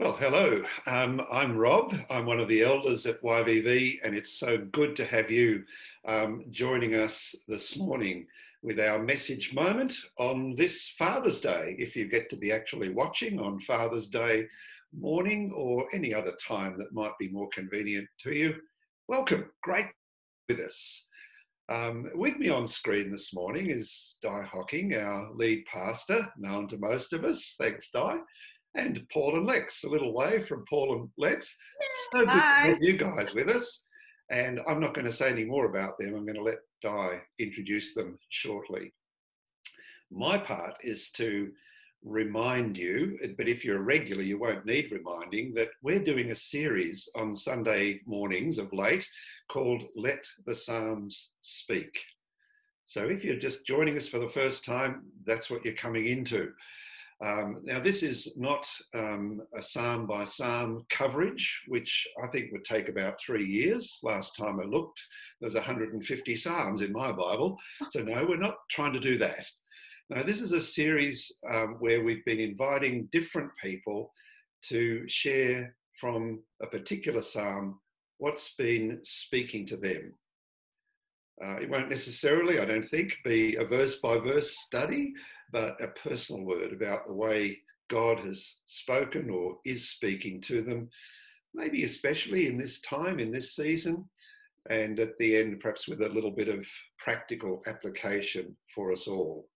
Well, hello. Um, I'm Rob. I'm one of the elders at YVV, and it's so good to have you um, joining us this morning with our message moment on this Father's Day. If you get to be actually watching on Father's Day morning or any other time that might be more convenient to you, welcome. Great with us. Um, with me on screen this morning is Di Hocking, our lead pastor, known to most of us. Thanks, Di and Paul and Lex, a little way from Paul and Lex. So good Hi. to have you guys with us. And I'm not going to say any more about them. I'm going to let Di introduce them shortly. My part is to remind you, but if you're a regular, you won't need reminding, that we're doing a series on Sunday mornings of late called Let the Psalms Speak. So if you're just joining us for the first time, that's what you're coming into. Um, now, this is not um, a psalm by psalm coverage, which I think would take about three years. Last time I looked, there's 150 psalms in my Bible. So, no, we're not trying to do that. Now, this is a series um, where we've been inviting different people to share from a particular psalm what's been speaking to them. Uh, it won't necessarily, I don't think, be a verse by verse study, but a personal word about the way God has spoken or is speaking to them, maybe especially in this time, in this season, and at the end, perhaps with a little bit of practical application for us all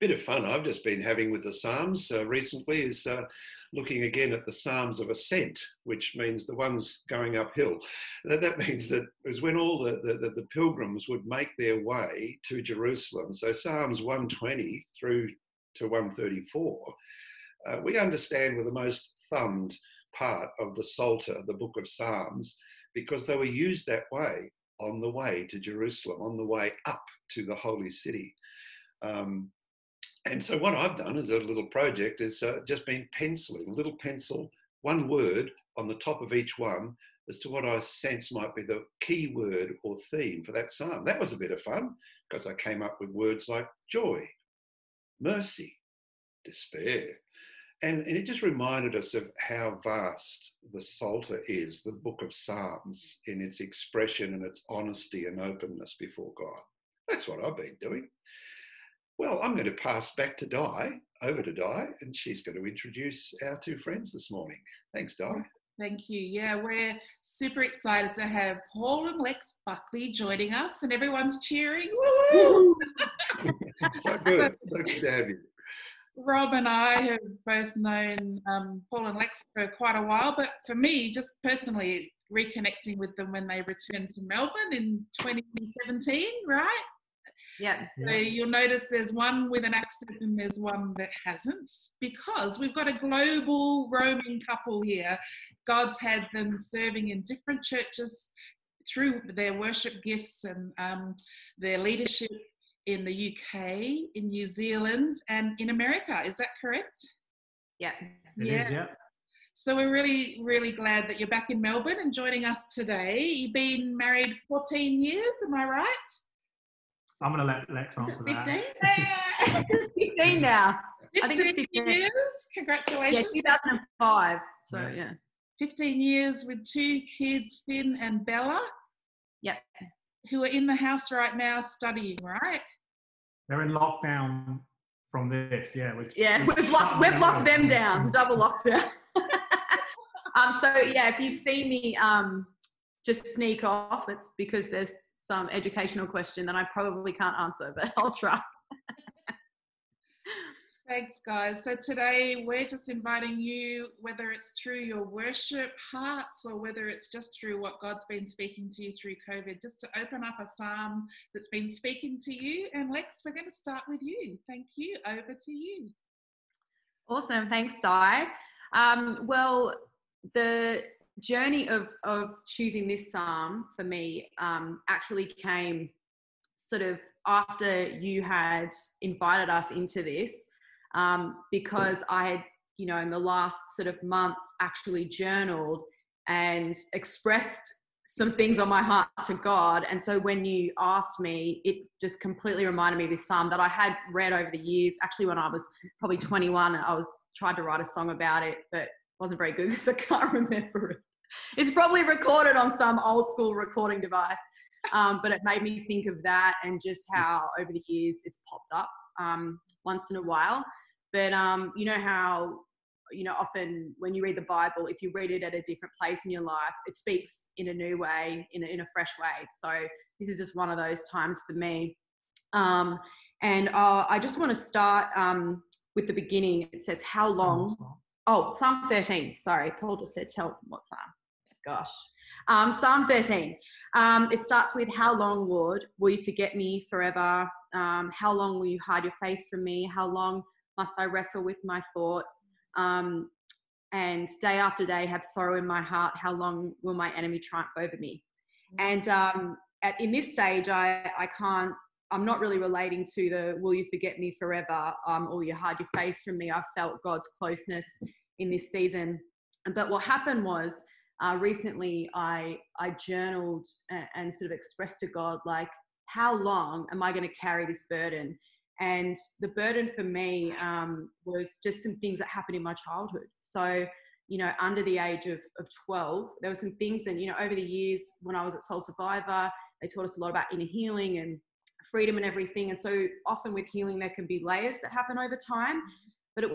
bit of fun I've just been having with the Psalms uh, recently is uh, looking again at the Psalms of Ascent, which means the ones going uphill. That, that means that it was when all the, the, the pilgrims would make their way to Jerusalem. So Psalms 120 through to 134, uh, we understand were the most thumbed part of the Psalter, the book of Psalms, because they were used that way on the way to Jerusalem, on the way up to the holy city. Um, and so what I've done as a little project is uh, just been penciling, a little pencil, one word on the top of each one as to what I sense might be the key word or theme for that psalm. That was a bit of fun because I came up with words like joy, mercy, despair. And, and it just reminded us of how vast the Psalter is, the book of Psalms, in its expression and its honesty and openness before God. That's what I've been doing. Well, I'm going to pass back to Di, over to Di, and she's going to introduce our two friends this morning. Thanks, Di. Thank you. Yeah, we're super excited to have Paul and Lex Buckley joining us, and everyone's cheering. Woo! so good. So good to have you. Rob and I have both known um, Paul and Lex for quite a while, but for me, just personally, reconnecting with them when they returned to Melbourne in 2017, right? Yeah. So you'll notice there's one with an accent and there's one that hasn't because we've got a global roaming couple here. God's had them serving in different churches through their worship gifts and um, their leadership in the UK, in New Zealand, and in America. Is that correct? Yeah. yeah. Is, yeah. So we're really, really glad that you're back in Melbourne and joining us today. You've been married 14 years, am I right? I'm going to let Lex answer 15? that. 15 now. 15 I think it's 15 years. Congratulations. Yeah, 2005. So, yeah. yeah. 15 years with two kids, Finn and Bella. Yep. Who are in the house right now studying, right? They're in lockdown from this, yeah. We've, yeah, we've, we've locked, we've locked them down. Double lockdown. um, so, yeah, if you see me um, just sneak off, it's because there's some educational question that I probably can't answer, but I'll try. Thanks, guys. So today we're just inviting you, whether it's through your worship hearts or whether it's just through what God's been speaking to you through COVID, just to open up a psalm that's been speaking to you. And Lex, we're going to start with you. Thank you. Over to you. Awesome. Thanks, Di. Um, well, the journey of of choosing this psalm for me um, actually came sort of after you had invited us into this um, because I had you know in the last sort of month actually journaled and expressed some things on my heart to God. And so when you asked me, it just completely reminded me of this psalm that I had read over the years. Actually, when I was probably 21, I was tried to write a song about it, but wasn't very good because I can't remember it. It's probably recorded on some old school recording device. Um, but it made me think of that and just how over the years it's popped up um, once in a while. But um, you know how you know often when you read the Bible, if you read it at a different place in your life, it speaks in a new way, in a, in a fresh way. So this is just one of those times for me. Um, and uh, I just want to start um, with the beginning. It says, "How long?" Oh, Psalm 13. Sorry, Paul just said, "Tell what Psalm." Gosh, um, Psalm 13. Um, it starts with, How long, Lord, will you forget me forever? Um, how long will you hide your face from me? How long must I wrestle with my thoughts? Um, and day after day have sorrow in my heart. How long will my enemy triumph over me? And um, at, in this stage, I, I can't, I'm not really relating to the will you forget me forever um, or you hide your face from me. I felt God's closeness in this season. But what happened was, uh, recently I I journaled and, and, sort of expressed to God like, how long am I going to carry this burden? And the burden for me um, was just some things that happened in my childhood. So, you know, under the age of, of 12, there were some things, and you know, over the years when I was at Soul Survivor, they taught us a lot about inner healing and freedom and everything. And so, often with healing, there can be layers that happen over time, but it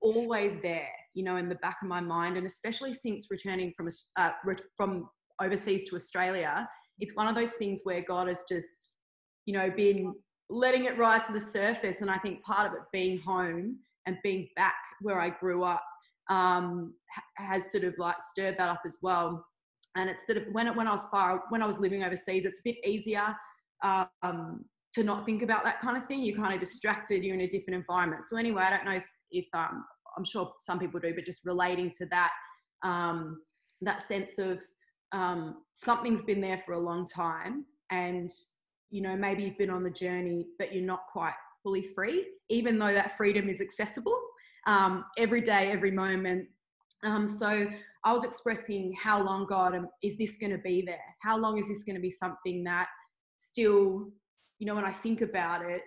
always there, you know, in the back of my mind. And especially since returning from uh, from overseas to Australia, it's one of those things where God has just, you know, been letting it rise to the surface. And I think part of it being home and being back where I grew up um, has sort of like stirred that up as well. And it's sort of when it, when I was far when I was living overseas, it's a bit easier um, to not think about that kind of thing. You're kind of distracted. You're in a different environment. So anyway, I don't know if, if um, I'm sure some people do, but just relating to that, um, that sense of um, something's been there for a long time, and you know maybe you've been on the journey, but you're not quite fully free, even though that freedom is accessible um, every day, every moment. Um, so I was expressing how long, God, is this going to be there? How long is this going to be something that still, you know, when I think about it,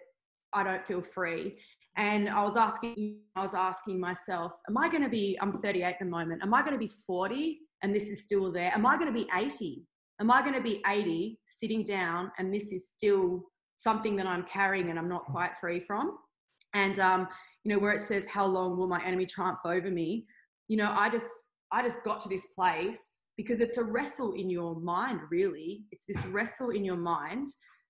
I don't feel free and I was asking, I was asking myself, am I going to be? I'm 38 at the moment. Am I going to be 40 and this is still there? Am I going to be 80? Am I going to be 80 sitting down and this is still something that I'm carrying and I'm not quite free from? And um, you know, where it says, "How long will my enemy triumph over me?" You know, I just, I just got to this place because it's a wrestle in your mind. Really, it's this wrestle in your mind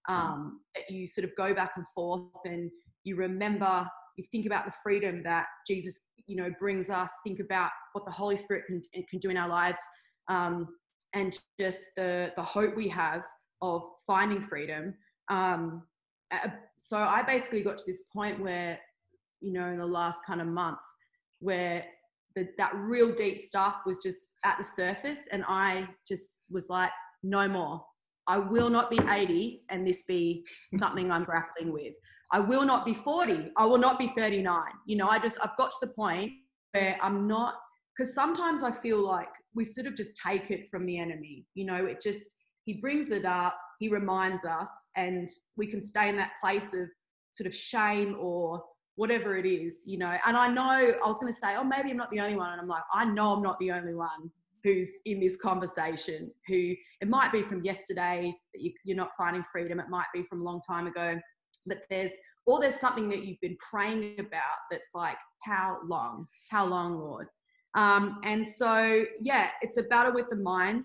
um, that you sort of go back and forth and you remember you think about the freedom that jesus you know brings us think about what the holy spirit can, can do in our lives um, and just the the hope we have of finding freedom um, so i basically got to this point where you know in the last kind of month where the, that real deep stuff was just at the surface and i just was like no more i will not be 80 and this be something i'm grappling with I will not be 40. I will not be 39. You know, I just, I've got to the point where I'm not, because sometimes I feel like we sort of just take it from the enemy. You know, it just, he brings it up, he reminds us, and we can stay in that place of sort of shame or whatever it is, you know. And I know I was going to say, oh, maybe I'm not the only one. And I'm like, I know I'm not the only one who's in this conversation, who it might be from yesterday that you, you're not finding freedom, it might be from a long time ago but there's or there's something that you've been praying about that's like how long how long lord um, and so yeah it's a battle with the mind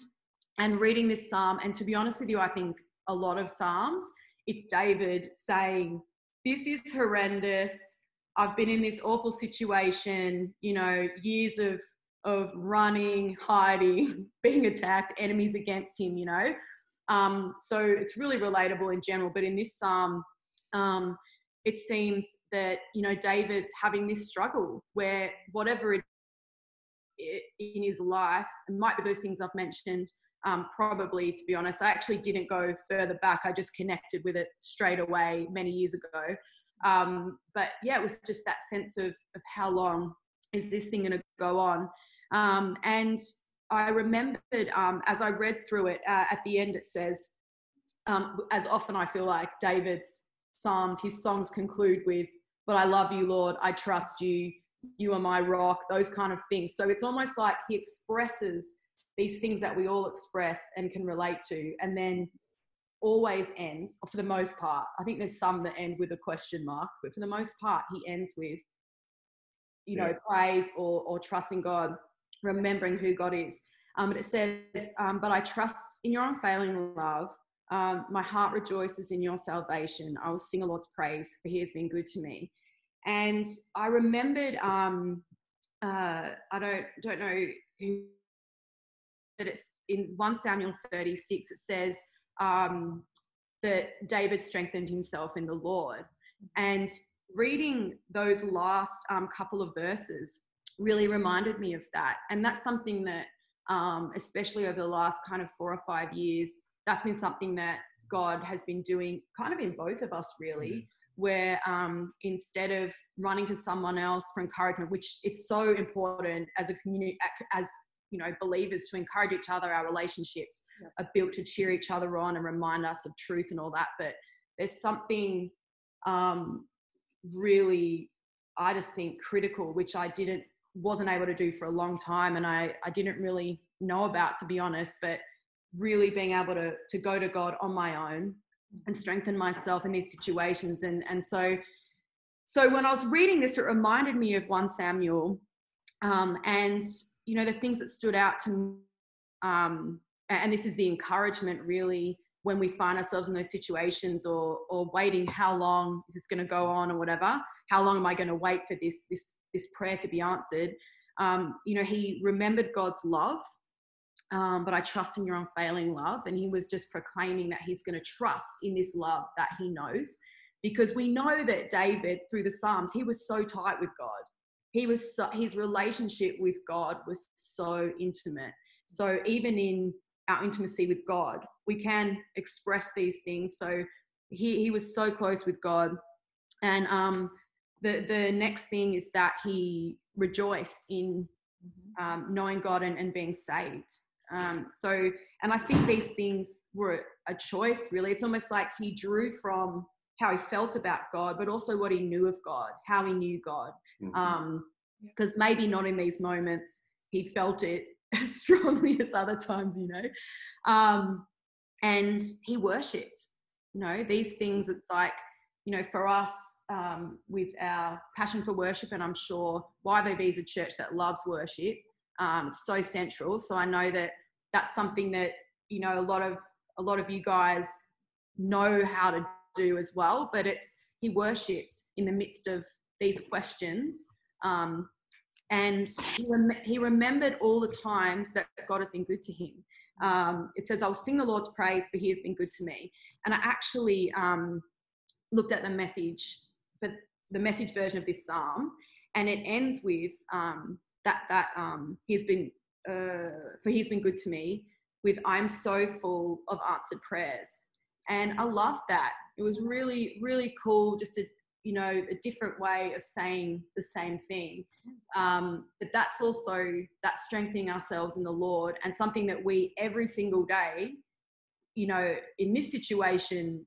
and reading this psalm and to be honest with you i think a lot of psalms it's david saying this is horrendous i've been in this awful situation you know years of of running hiding being attacked enemies against him you know um, so it's really relatable in general but in this psalm um, it seems that you know David's having this struggle where whatever it in his life, it might be those things I've mentioned. Um, probably, to be honest, I actually didn't go further back. I just connected with it straight away many years ago. Um, but yeah, it was just that sense of of how long is this thing going to go on? Um, and I remembered um, as I read through it uh, at the end, it says, um, as often I feel like David's Psalms, his songs conclude with, But I love you, Lord, I trust you. you are my rock, those kind of things. So it's almost like he expresses these things that we all express and can relate to, and then always ends, for the most part. I think there's some that end with a question mark, but for the most part, he ends with, you know, Yeah. praise or, or trusting God, remembering who God is. Um, but it says, um, but I trust in your unfailing love. Um, my heart rejoices in your salvation. I will sing the Lord's praise, for he has been good to me. And I remembered, um, uh, I don't don't know who, but it's in 1 Samuel 36, it says um, that David strengthened himself in the Lord. And reading those last um, couple of verses really reminded me of that. And that's something that, um, especially over the last kind of four or five years, that's been something that God has been doing kind of in both of us, really. Where um, instead of running to someone else for encouragement, which it's so important as a community, as you know, believers to encourage each other, our relationships are built to cheer each other on and remind us of truth and all that. But there's something um, really, I just think, critical, which I didn't, wasn't able to do for a long time, and I, I didn't really know about, to be honest. But really being able to to go to God on my own and strengthen myself in these situations, and and so. So when I was reading this, it reminded me of 1 Samuel, um, and you know the things that stood out to me um, and this is the encouragement really when we find ourselves in those situations or or waiting how long is this going to go on or whatever? How long am i going to wait for this this this prayer to be answered? Um, you know he remembered god's love um, but i trust in your unfailing love and he was just proclaiming that he's going to trust in this love that he knows because we know that david through the psalms he was so tight with god he was so, his relationship with god was so intimate. So even in our intimacy with god we can express these things. So he, he was so close with god. And um, the, the next thing is that he rejoiced in um, knowing god and, and being saved. Um, so and i think these things were a choice really. It's almost like he drew from how he felt about god but also what he knew of god how he knew god. Mhm. um because maybe not in these moments he felt it as strongly as other times you know? Um and he worshipped you know? These things it's like you know for us um, with our passion for worship and i'm sure YVV is a church that loves worship um, it's so central so i know that that's something that you know a lot of a lot of you guys know how to do as well but it's he worshipped in the midst of these questions um, and he, rem- he remembered all the times that God has been good to him. Um, it says, I'll sing the Lord's praise for he has been good to me. And I actually um, looked at the message, for the message version of this psalm, and it ends with um, that, that um, he's been, uh, for he's been good to me, with I'm so full of answered prayers. And I love that. It was really, really cool just to you know a different way of saying the same thing. Um, but that's also that's strengthening ourselves in the lord and something that we every single day you know in this situation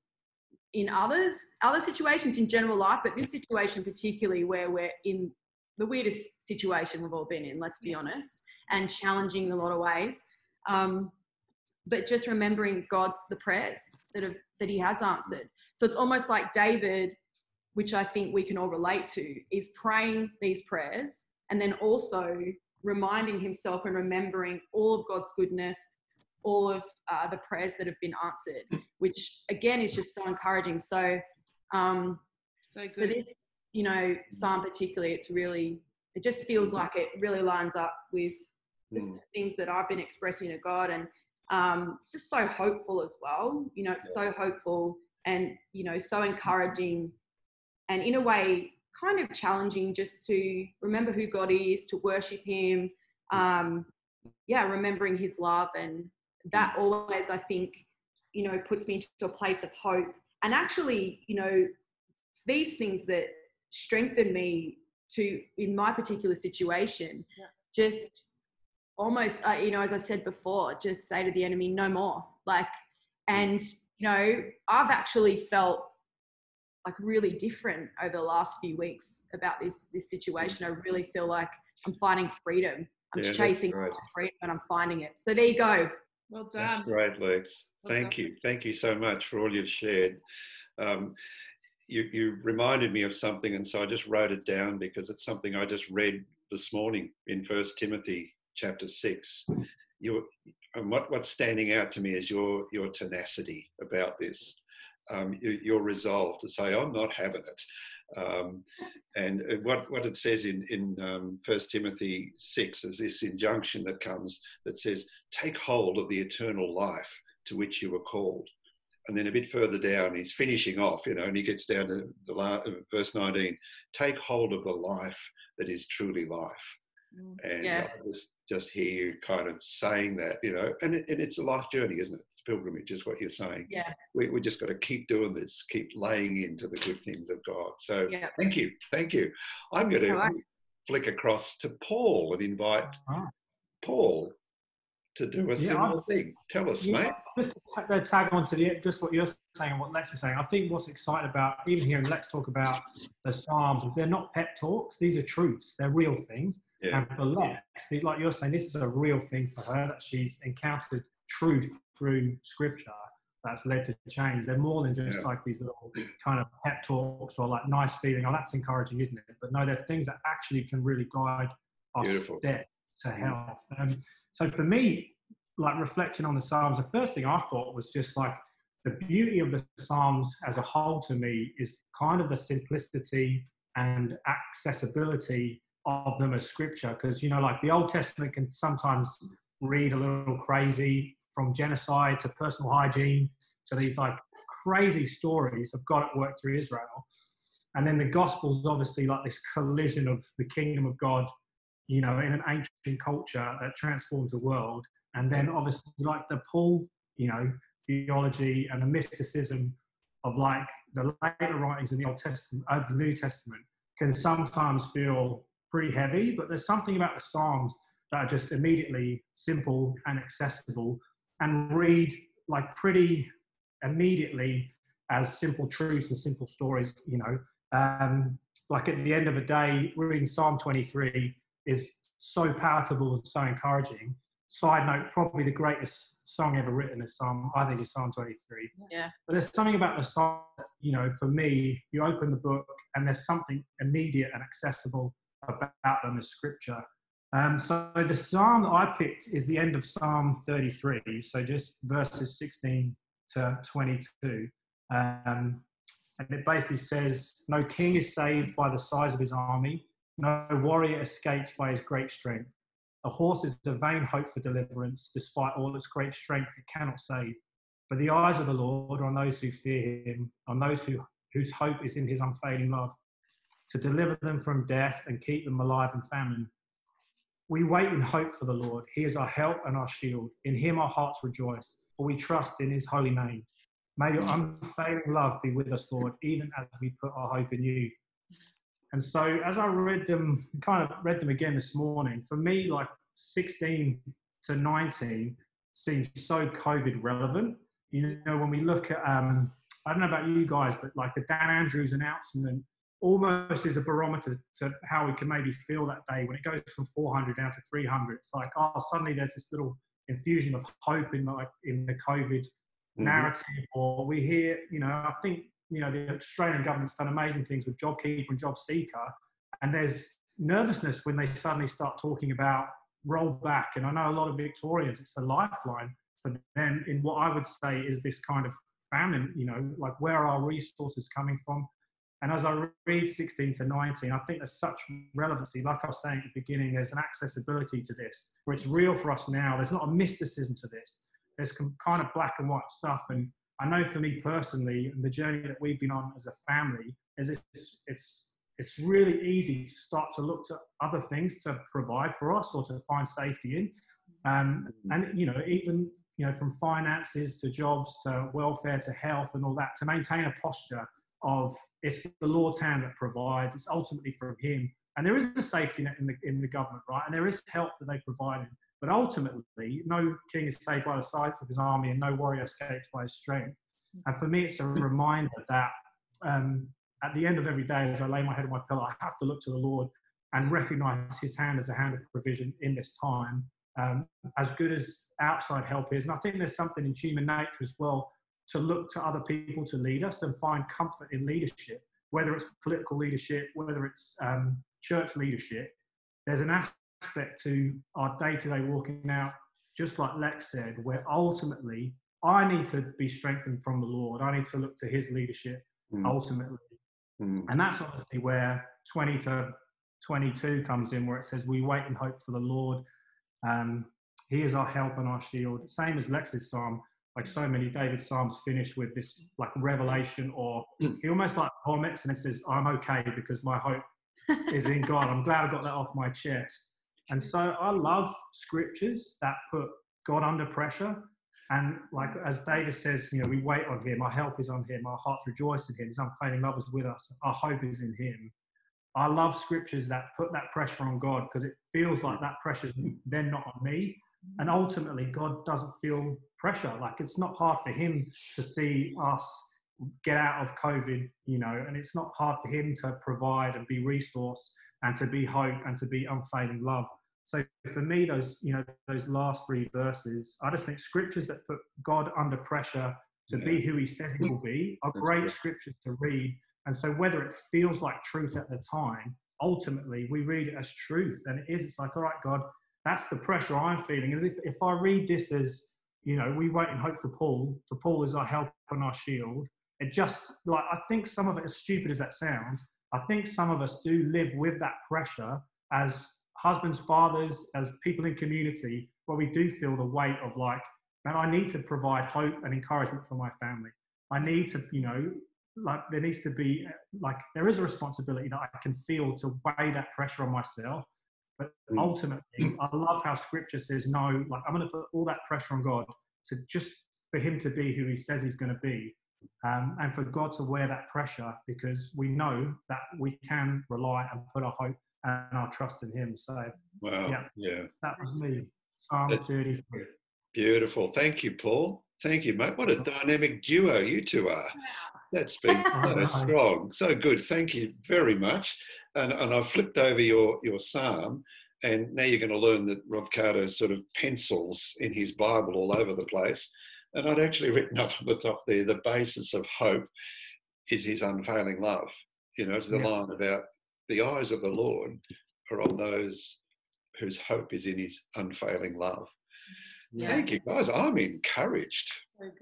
in others other situations in general life but this situation particularly where we're in the weirdest situation we've all been in let's be honest and challenging in a lot of ways. Um, but just remembering god's the prayers that have that he has answered so it's almost like david which I think we can all relate to, is praying these prayers and then also reminding himself and remembering all of God's goodness, all of uh, the prayers that have been answered, which again is just so encouraging. So, um, So for this, you know, psalm particularly, it's really, it just feels like it really lines up with just Mm. the things that I've been expressing to God. And um, it's just so hopeful as well. You know, it's so hopeful and, you know, so encouraging and in a way kind of challenging just to remember who God is, to worship Him. Um, yeah, remembering His love. And that always, I think, you know, puts me into a place of hope. And actually, you know, it's these things that strengthen me to, in my particular situation, Yeah. just almost, uh, you know, as I said before, just say to the enemy, no more. Like, and, you know, I've actually felt like really different over the last few weeks about this this situation. I really feel like I'm finding freedom. I'm Yeah, chasing freedom and I'm finding it. So there you go. Well That's done. great, Lex. Well Thank done. you. Thank you so much for all you've shared. Um, you, you reminded me of something, and so I just wrote it down because it's something I just read this morning in First Timothy chapter six. You and what, what's standing out to me is your your tenacity about this, um, your, your resolve to say, "I'm not having it." Um, and uh, what, what it says in in um, First Timothy six is this injunction that comes that says, "Take hold of the eternal life to which you were called." And then a bit further down, he's finishing off, you know, and he gets down to the la- uh, verse 19 take hold of the life that is truly life. Mm. And Yeah. I just, just hear you kind of saying that, you know, and, it, and it's a life journey, isn't it? It's pilgrimage, is what you're saying. Yeah. We, we just got to keep doing this, keep laying into the good things of God. So Yeah. thank you. Thank you. I'm going to All right. flick across to Paul and invite Ah. Paul to do a Yeah, similar thing. Tell us, Yeah, mate. just to ta- tag on to the just what you're saying, and what Lex is saying. I think what's exciting about even hearing Lex talk about the Psalms is they're not pep talks; these are truths. They're real things. Yeah. And for Lex, like you're saying, this is a real thing for her that she's encountered truth through Scripture that's led to change. They're more than just Yeah. like these little kind of pep talks or like nice feeling. Oh, that's encouraging, isn't it? But no, they're things that actually can really guide our Beautiful. step to health. Um, so for me, like reflecting on the Psalms, the first thing I thought was just like the beauty of the Psalms as a whole to me is kind of the simplicity and accessibility of them as scripture. Because, you know, like the Old Testament can sometimes read a little crazy from genocide to personal hygiene to these like crazy stories of God at work through Israel. And then the Gospels, obviously, like this collision of the kingdom of God, you know, in an ancient culture that transforms the world. And then obviously, like the Paul, you know, theology and the mysticism of like the later writings in the Old Testament, uh, the New Testament, can sometimes feel pretty heavy. But there's something about the Psalms that are just immediately simple and accessible and read like pretty immediately as simple truths and simple stories, you know. Um, like at the end of a day, reading Psalm 23 is so palatable and so encouraging. Side note, probably the greatest song ever written is Psalm, I think, is Psalm 23. Yeah. But there's something about the song, you know, for me, you open the book and there's something immediate and accessible about them as scripture. Um, so the psalm I picked is the end of Psalm 33, so just verses 16 to 22. Um, and it basically says, No king is saved by the size of his army, no warrior escapes by his great strength. A horse is a vain hope for deliverance, despite all its great strength, it cannot save. But the eyes of the Lord are on those who fear him, on those who, whose hope is in his unfailing love, to deliver them from death and keep them alive in famine. We wait in hope for the Lord. He is our help and our shield. In him our hearts rejoice, for we trust in his holy name. May your unfailing love be with us, Lord, even as we put our hope in you. And so, as I read them, kind of read them again this morning, for me, like 16 to 19 seems so COVID relevant. You know, when we look at, um, I don't know about you guys, but like the Dan Andrews announcement almost is a barometer to how we can maybe feel that day when it goes from 400 down to 300. It's like, oh, suddenly there's this little infusion of hope in like in the COVID Mhm. narrative, or we hear, you know, I think, you know, the Australian government's done amazing things with JobKeeper and JobSeeker, and there's nervousness when they suddenly start talking about rollback. And I know a lot of Victorians, it's a lifeline for them in what I would say is this kind of famine, you know, like where are our resources coming from? And as I read 16 to 19, I think there's such relevancy. Like I was saying at the beginning, there's an accessibility to this where it's real for us now. There's not a mysticism to this. There's kind of black and white stuff. And I know for me personally, the journey that we've been on as a family, is it's, it's, it's really easy to start to look to other things to provide for us or to find safety in. Um, and, you know, even, you know, from finances to jobs to welfare to health and all that, to maintain a posture of it's the Lord's hand that provides. It's ultimately from Him, and there is a safety net in the in the government, right? And there is help that they provided. But ultimately, no king is saved by the size of his army, and no warrior escapes by his strength. And for me, it's a reminder that um, at the end of every day, as I lay my head on my pillow, I have to look to the Lord and recognize His hand as a hand of provision in this time. Um, as good as outside help is, and I think there's something in human nature as well to look to other people to lead us and find comfort in leadership, whether it's political leadership, whether it's um, church leadership. There's an aspect to our day-to-day walking out, just like Lex said, where ultimately I need to be strengthened from the Lord. I need to look to His leadership mm. ultimately. Mm. And that's obviously where 20 to 22 comes in, where it says, We wait and hope for the Lord. Um, he is our help and our shield. Same as Lex's psalm, like so many David psalms finish with this like revelation, or mm. he almost like vomits and it says, I'm okay because my hope is in God. I'm glad I got that off my chest. And so I love scriptures that put God under pressure and like as David says, you know, we wait on him. Our help is on him. Our hearts rejoice in him. His unfailing love is with us. Our hope is in him. I love scriptures that put that pressure on God because it feels like that pressure is then not on me. And ultimately, God doesn't feel pressure. Like it's not hard for him to see us get out of COVID, you know, and it's not hard for him to provide and be resource and to be hope and to be unfailing love. So for me, those you know those last three verses, I just think scriptures that put God under pressure to yeah. be who He says He will be are That's great, great scriptures to read. And so whether it feels like truth at the time, ultimately we read it as truth, and it is. It's like, all right, God, that's the pressure I'm feeling. If if I read this as you know, we wait and hope for Paul. For Paul is our help and our shield. It just like I think some of it, as stupid as that sounds, I think some of us do live with that pressure as husbands, fathers, as people in community, where we do feel the weight of like, man, I need to provide hope and encouragement for my family. I need to, you know, like there needs to be like there is a responsibility that I can feel to weigh that pressure on myself. But mm. ultimately, I love how Scripture says no. Like I'm going to put all that pressure on God to just for Him to be who He says He's going to be, um, and for God to wear that pressure because we know that we can rely and put our hope and our trust in Him. So, wow, yeah, yeah, that was me. Psalm That's 33. Beautiful. Thank you, Paul. Thank you, mate. What a dynamic duo you two are. That's been so strong, so good. Thank you very much. And, and I flipped over your, your psalm, and now you're going to learn that Rob Carter sort of pencils in his Bible all over the place. And I'd actually written up at the top there the basis of hope is his unfailing love. You know, it's the yeah. line about the eyes of the Lord are on those whose hope is in his unfailing love. Yeah. Thank you, guys. I'm encouraged.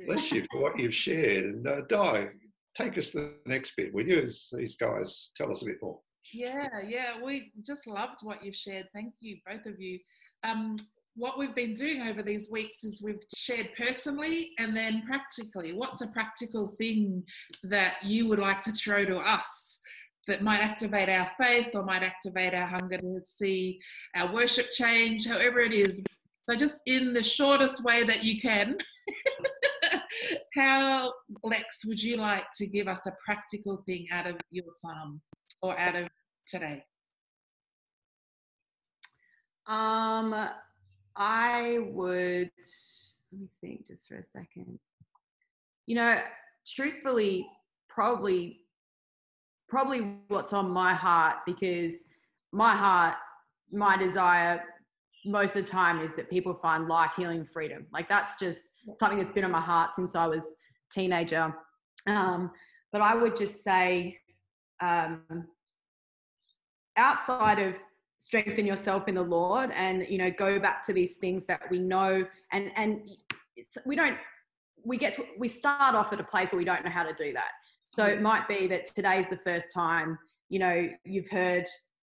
Bless you for what you've shared. And uh, Di, take us to the next bit, will you? As these guys tell us a bit more. Yeah, yeah, we just loved what you've shared. Thank you, both of you. Um, what we've been doing over these weeks is we've shared personally and then practically. What's a practical thing that you would like to throw to us that might activate our faith or might activate our hunger to see our worship change, however it is. So, just in the shortest way that you can, how, Lex, would you like to give us a practical thing out of your psalm or out of today? Um, I would, let me think just for a second. You know, truthfully, probably probably what's on my heart because my heart, my desire most of the time is that people find life, healing, freedom. Like that's just something that's been on my heart since I was teenager. Um, but I would just say, um, outside of strengthen yourself in the Lord, and you know, go back to these things that we know, and and we don't. We get to, we start off at a place where we don't know how to do that. So it might be that today's the first time, you know, you've heard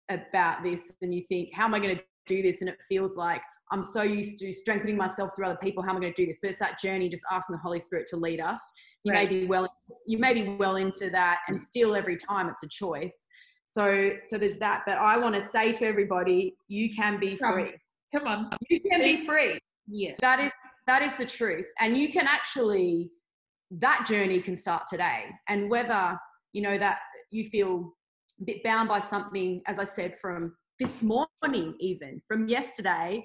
about this and you think, how am I going to do this? And it feels like I'm so used to strengthening myself through other people. How am I going to do this? But it's that journey, just asking the Holy Spirit to lead us. You right. may be well, you may be well into that, and mm. still every time it's a choice. So, so there's that. But I want to say to everybody, you can be free. Come on, you can be free. Yes, that is that is the truth, and you can actually that journey can start today. And whether, you know, that you feel a bit bound by something, as I said, from this morning, even from yesterday.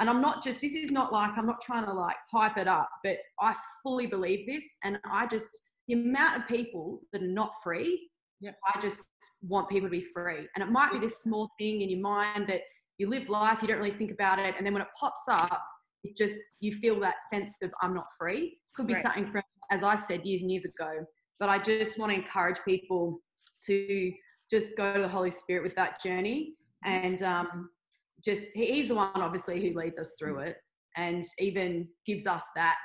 And I'm not just, this is not like, I'm not trying to like hype it up, but I fully believe this. And I just the amount of people that are not free, Yep. I just want people to be free. And it might be this small thing in your mind that you live life, you don't really think about it, and then when it pops up, it just you feel that sense of I'm not free. Could be Right. something from, as I said years and years ago. But I just want to encourage people to just go to the Holy Spirit with that journey, and um, just he's the one obviously who leads us through it, and even gives us that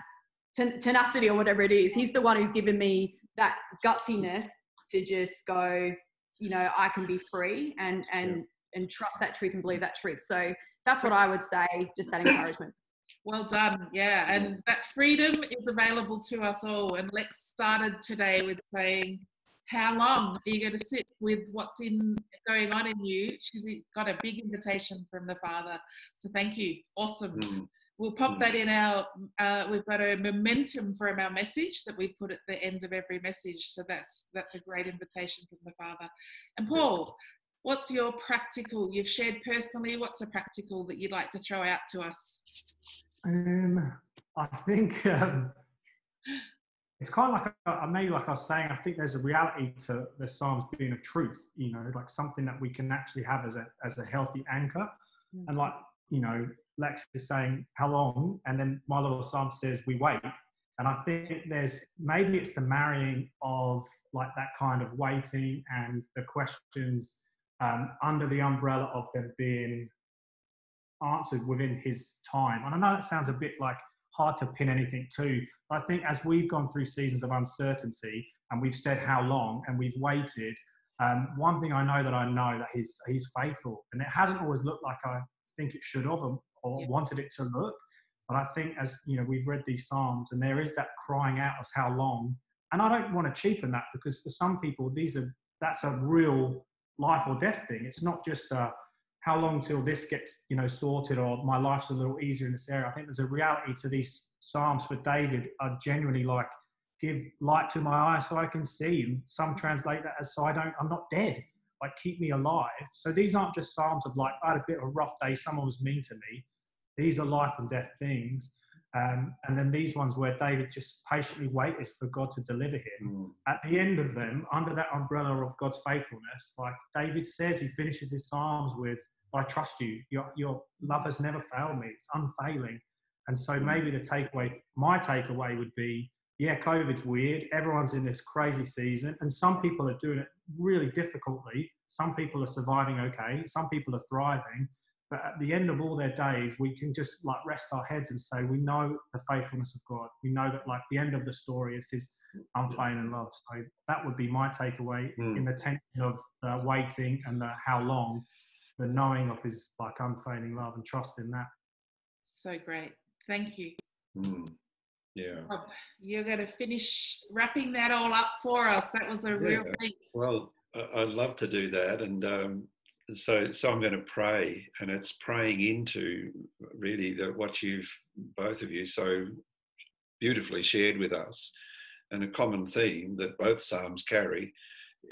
ten- tenacity or whatever it is. He's the one who's given me that gutsiness to just go, you know, I can be free and and and trust that truth and believe that truth. So that's what I would say. Just that encouragement. Well done. Yeah. And that freedom is available to us all. And Lex started today with saying, How long are you going to sit with what's in going on in you? She's got a big invitation from the Father. So thank you. Awesome. Mm. We'll pop Mm. that in our, uh, we've got a momentum from our message that we put at the end of every message. So that's that's a great invitation from the Father. And Paul, what's your practical? You've shared personally. What's a practical that you'd like to throw out to us? Um, I think um, it's kind of like uh, maybe like I was saying. I think there's a reality to the Psalms being a truth. You know, like something that we can actually have as a as a healthy anchor. Mm. And like you know, Lex is saying how long, and then my little Psalm says we wait. And I think there's maybe it's the marrying of like that kind of waiting and the questions um, under the umbrella of them being answered within his time. And I know that sounds a bit like hard to pin anything to, but I think as we've gone through seasons of uncertainty and we've said how long and we've waited, um, one thing I know that I know that he's he's faithful, and it hasn't always looked like I think it should have or, Yeah. wanted it to look. But I think as you know, we've read these psalms, and there is that crying out as how long. And I don't want to cheapen that because for some people, these are that's a real life or death thing. It's not just a how long till this gets you know sorted or my life's a little easier in this area. I think there's a reality to these psalms for David are genuinely like give light to my eyes so I can see. And some mm. translate that as so I don't I'm not dead. Like keep me alive. So these aren't just psalms of like I had a bit of a rough day. Someone was mean to me. These are life and death things. Um, and then these ones where David just patiently waited for God to deliver him Mm. at the end of them, under that umbrella of God's faithfulness, like David says, he finishes his Psalms with, I trust you. Your, your love has never failed me. It's unfailing. And so maybe the takeaway, my takeaway would be, yeah, COVID's weird. Everyone's in this crazy season, and some people are doing it really difficultly. Some people are surviving okay. Some people are thriving. But at the end of all their days, we can just like rest our heads and say, we know the faithfulness of God. We know that like the end of the story is His unfailing love. So that would be my takeaway Mm. in the tension of the waiting and the how long, the knowing of His like unfailing love and trust in that. So great. Thank you. Mm. Yeah. Rob, you're going to finish wrapping that all up for us. That was a real Yeah. feast. Well, I- I'd love to do that, and um, so so I'm going to pray, and it's praying into really the, what you've both of you so beautifully shared with us, and a common theme that both psalms carry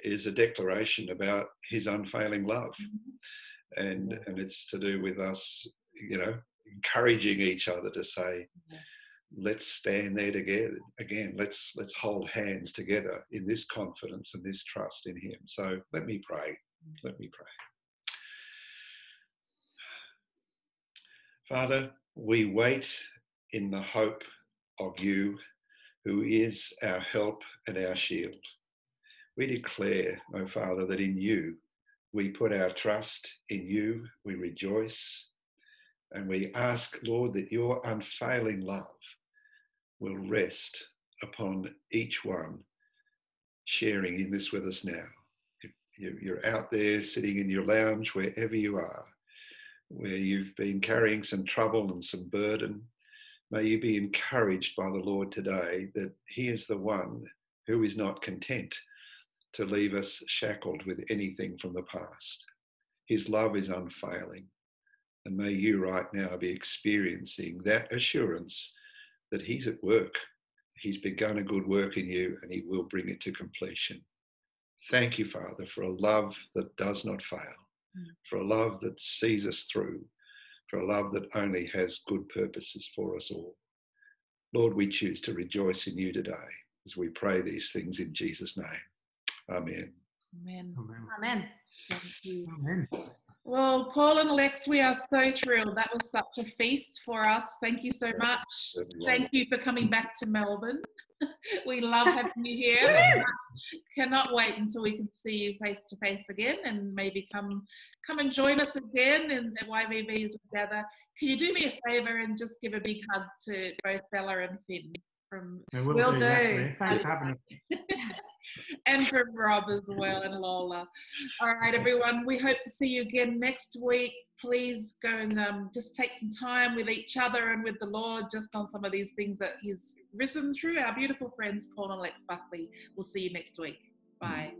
is a declaration about His unfailing love, and and it's to do with us, you know, encouraging each other to say. Yeah. Let's stand there together again. Let's let's hold hands together in this confidence and this trust in Him. So let me pray. Let me pray. Father, we wait in the hope of you, who is our help and our shield. We declare, O Father, that in you we put our trust, in you we rejoice, and we ask, Lord, that your unfailing love will rest upon each one sharing in this with us now. If you- you're out there sitting in your lounge, wherever you are, where you've been carrying some trouble and some burden, may you be encouraged by the Lord today that He is the one who is not content to leave us shackled with anything from the past. His love is unfailing. And may you right now be experiencing that assurance that He's at work. He's begun a good work in you and He will bring it to completion. Thank you, Father, for a love that does not fail, Mm. for a love that sees us through, for a love that only has good purposes for us all. Lord, we choose to rejoice in you today as we pray these things in Jesus' name. Amen. Amen. Amen. Amen. Thank you. Amen. Well, Paul and Lex, we are so thrilled. That was such a feast for us. Thank you so much. certainly. Thank you for coming back to Melbourne. we love having you here. Cannot wait until we can see you face to face again and maybe come come and join us again in the YVVs together. Can you do me a favour and just give a big hug to both Bella and Finn from Yeah, we'll, Will do. do. Thanks for having us. And from Rob as well and Lola. All right, everyone. We hope to see you again next week. Please go and um, just take some time with each other and with the Lord just on some of these things that He's risen through. Our beautiful friends, Paul and Lex Buckley. We'll see you next week. Bye.